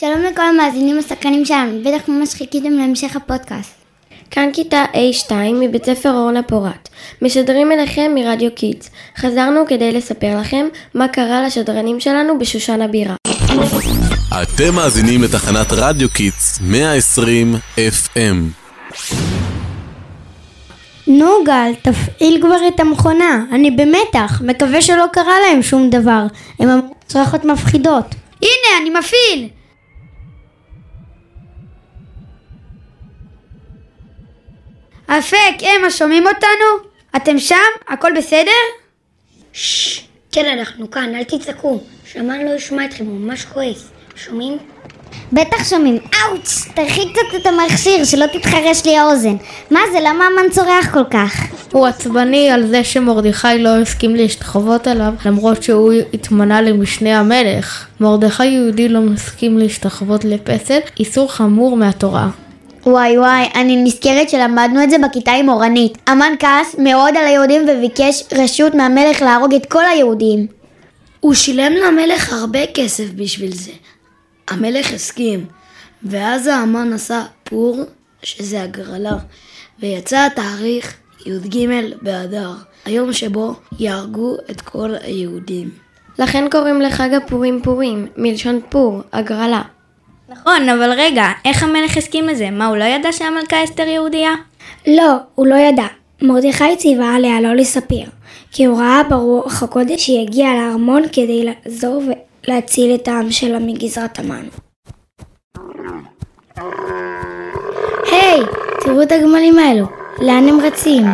שלום לכל המאזינים הסקרנים שלנו, בטח ממש חיכיתם להמשך הפודקאסט. כאן כיתה א2 מבית ספר אורנה פורת. משדרים אליכם מרדיו Kids. חזרנו כדי לספר לכם מה קרה לשדרנים שלנו בשושן הבירה. אתם מאזינים לתחנת רדיו Kids 120 FM. נו גל, תפעיל כבר את המכונה, אני במתח, מקווה שלא קרה להם שום דבר. הם צרחות מפחידות. הנה, אני מפעיל! אפק, אמה, שומעים אותנו? אתם שם? הכל בסדר? ששש, כן, אנחנו כאן, אל תצעקו. שמן לא ישמע אתכם, הוא ממש כועס. שומעים? בטח שומעים. אאוץ', תרחיק קצת את המכשיר, שלא תתחרש לי האוזן. מה זה, למה המן צורח כל כך? הוא עצבני על זה שמרדכי לא הסכים להשתחוות אליו, למרות שהוא התמנה למשנה המלך. מרדכי יהודי לא מסכים להשתחוות לפסל, איסור חמור מהתורה. וואי וואי, אני נזכרת שלמדנו את זה בכיתה עם אורנית. המן כעס מאוד על היהודים וביקש רשות מהמלך להרוג את כל היהודים. הוא שילם למלך הרבה כסף בשביל זה. המלך הסכים, ואז האמן עשה פור, שזה הגרלה, ויצא התאריך י"ג באדר, היום שבו יהרגו את כל היהודים. לכן קוראים לחג הפורים פורים, מלשון פור, הגרלה. נכון, אבל רגע, איך המלך הסכים לזה? מה, הוא לא ידע שהמלכה אסתר יהודייה? לא, הוא לא ידע. מרדכי ציווה עליה לא לספר, כי הוא ראה ברוח הקודש שהיא הגיעה לארמון כדי לעזור ולהציל את העם שלה מגזרת המן. היי, hey, תראו את הגמלים האלו, לאן הם רצים?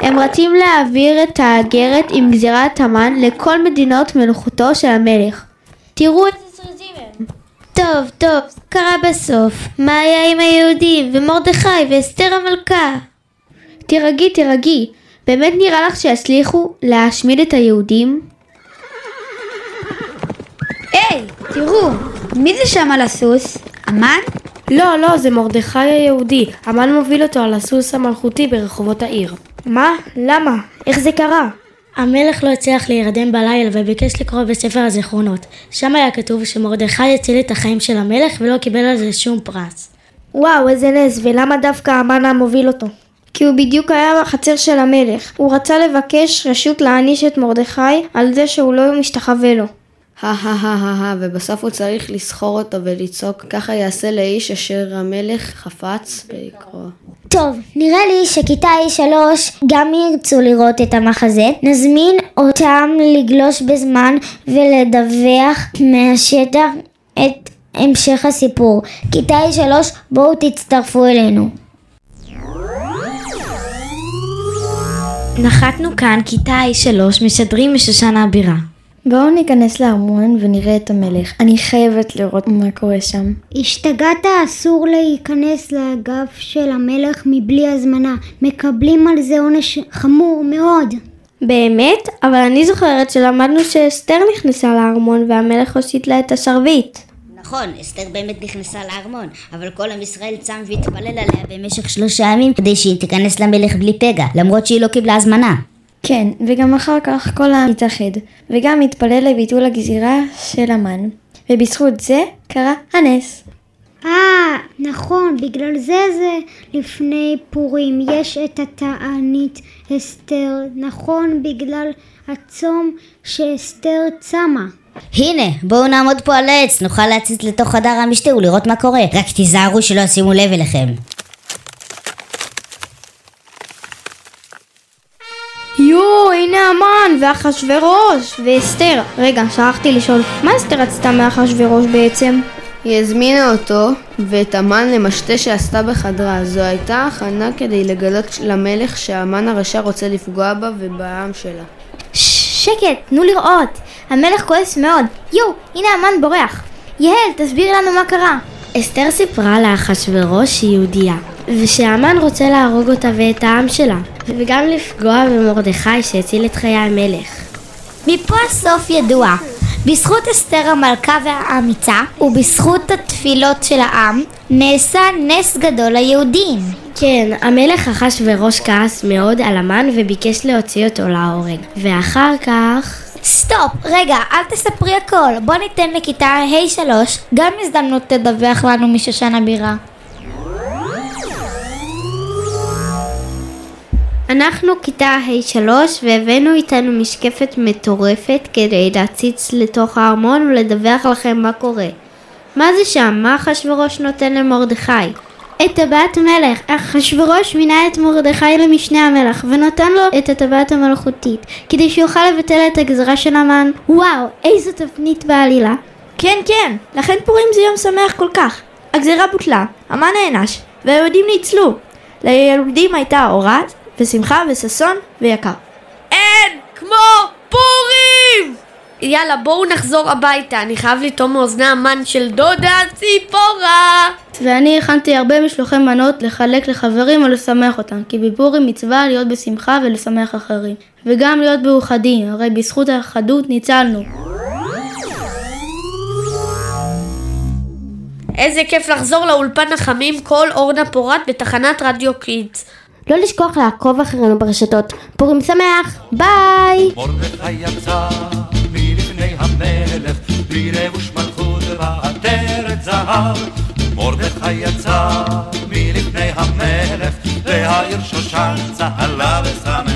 הם רצים להעביר את האגרת עם גזירת המן לכל מדינות מלוכותו של המלך. תראו איזה. טוב, טוב, קרה בסוף. מה היה עם היהודים, ומרדכי, ואסתר המלכה? תירגעי, תירגעי. באמת נראה לך שיצליחו להשמיד את היהודים? היי, תראו, מי זה שם על הסוס? המן? לא, לא, זה מרדכי היהודי. המן מוביל אותו על הסוס המלכותי ברחובות העיר. מה? למה? איך זה קרה? המלך לא הצליח להירדם בלילה וביקש לקרוא בספר הזיכרונות. שם היה כתוב שמרדכי הציל את החיים של המלך ולא קיבל על זה שום פרס. וואו, איזה נס, ולמה דווקא המן המוביל אותו? כי הוא בדיוק היה בחצר של המלך. הוא רצה לבקש רשות להעניש את מרדכי על זה שהוא לא משתחווה לו. הא הא הא הא הא, ובסוף הוא צריך לסחור אותו ולצעוק, ככה יעשה לאיש אשר המלך חפץ ביקרו. טוב, נראה לי שכיתה E3 גם ירצו לראות את המחזה. נזמין אותם לגלוש בזמן ולדווח מהשטח את המשך הסיפור. כיתה E3, בואו תצטרפו אלינו. נחתנו כאן, כיתה E3, משדרים משושן הבירה. בואו ניכנס לארמון ונראה את המלך. אני חייבת לראות מה קורה שם. השתגעת, אסור להיכנס לאגף של המלך מבלי הזמנה. מקבלים על זה עונש חמור מאוד. באמת? אבל אני זוכרת שלמדנו שאסתר נכנסה לארמון והמלך הושיט לה את השרביט. נכון, אסתר באמת נכנסה לארמון, אבל כל עם ישראל צם והתפלל עליה במשך שלושה ימים כדי שהיא תיכנס למלך בלי פגע, למרות שהיא לא קיבלה הזמנה. כן, וגם אחר כך כל העם התאחד, וגם התפלל לביטול הגזירה של המן, ובזכות זה קרה הנס. אה, נכון, בגלל זה זה לפני פורים. יש את התענית אסתר, נכון, בגלל הצום שאסתר צמה. הנה, בואו נעמוד פה על העץ, נוכל להציץ לתוך חדר המשתה ולראות מה קורה. רק תיזהרו שלא ישימו לב אליכם. הנה המן, ואחשוורוש, ואסתר. רגע, שכחתי לשאול, מה אסתר רצתה מאחשוורוש בעצם? היא הזמינה אותו ואת המן למשתה שעשתה בחדרה. זו הייתה הכנה כדי לגלות למלך שהמן הרשע רוצה לפגוע בה ובעם שלה. שקט, תנו לראות. המלך כועס מאוד. יואו, הנה המן בורח. יעל, תסבירי לנו מה קרה. אסתר סיפרה לאחשוורוש שהיא יהודייה, ושהמן רוצה להרוג אותה ואת העם שלה, וגם לפגוע במרדכי שהציל את חיי המלך. מפה הסוף ידוע. בזכות אסתר המלכה והאמיצה, ובזכות התפילות של העם, נעשה נס גדול ליהודים. כן, המלך אחשוורוש כעס מאוד על המן וביקש להוציא אותו להורג. ואחר כך... סטופ, רגע, אל תספרי הכל. בוא ניתן לכיתה ה'3 גם הזדמנות לדווח לנו משושן הבירה. אנחנו כיתה ה'3 והבאנו איתנו משקפת מטורפת כדי להציץ לתוך הארמון ולדווח לכם מה קורה. מה זה שם? מה אחשוורוש נותן למרדכי? את טבעת מלך. אחשוורוש מינה את מרדכי למשנה המלך ונתן לו את הטבעת המלכותית כדי שיוכל לבטל את הגזרה של המן. וואו, איזו תפנית בעלילה. כן, כן, לכן פורים זה יום שמח כל כך. הגזירה בוטלה, המן נענש, והיהודים ניצלו. ליהודים הייתה אורה ושמחה וששון ויקר. אין כמו פורים! יאללה, בואו נחזור הביתה, אני חייב לטעום מאוזני המן של דודה ציפורה! ואני הכנתי הרבה משלוחי מנות לחלק לחברים ולשמח אותם, כי בפורים מצווה להיות בשמחה ולשמח אחרים. וגם להיות מאוחדים, הרי בזכות האחדות ניצלנו. איזה כיף לחזור לאולפן החמים כל אורנה פורת בתחנת רדיו קידס. לא לשכוח לעקוב אחרינו ברשתות. פורים שמח! ביי! מרדכי יצא מלפני המלך, זהב. והעיר שושן צהלה ושמח.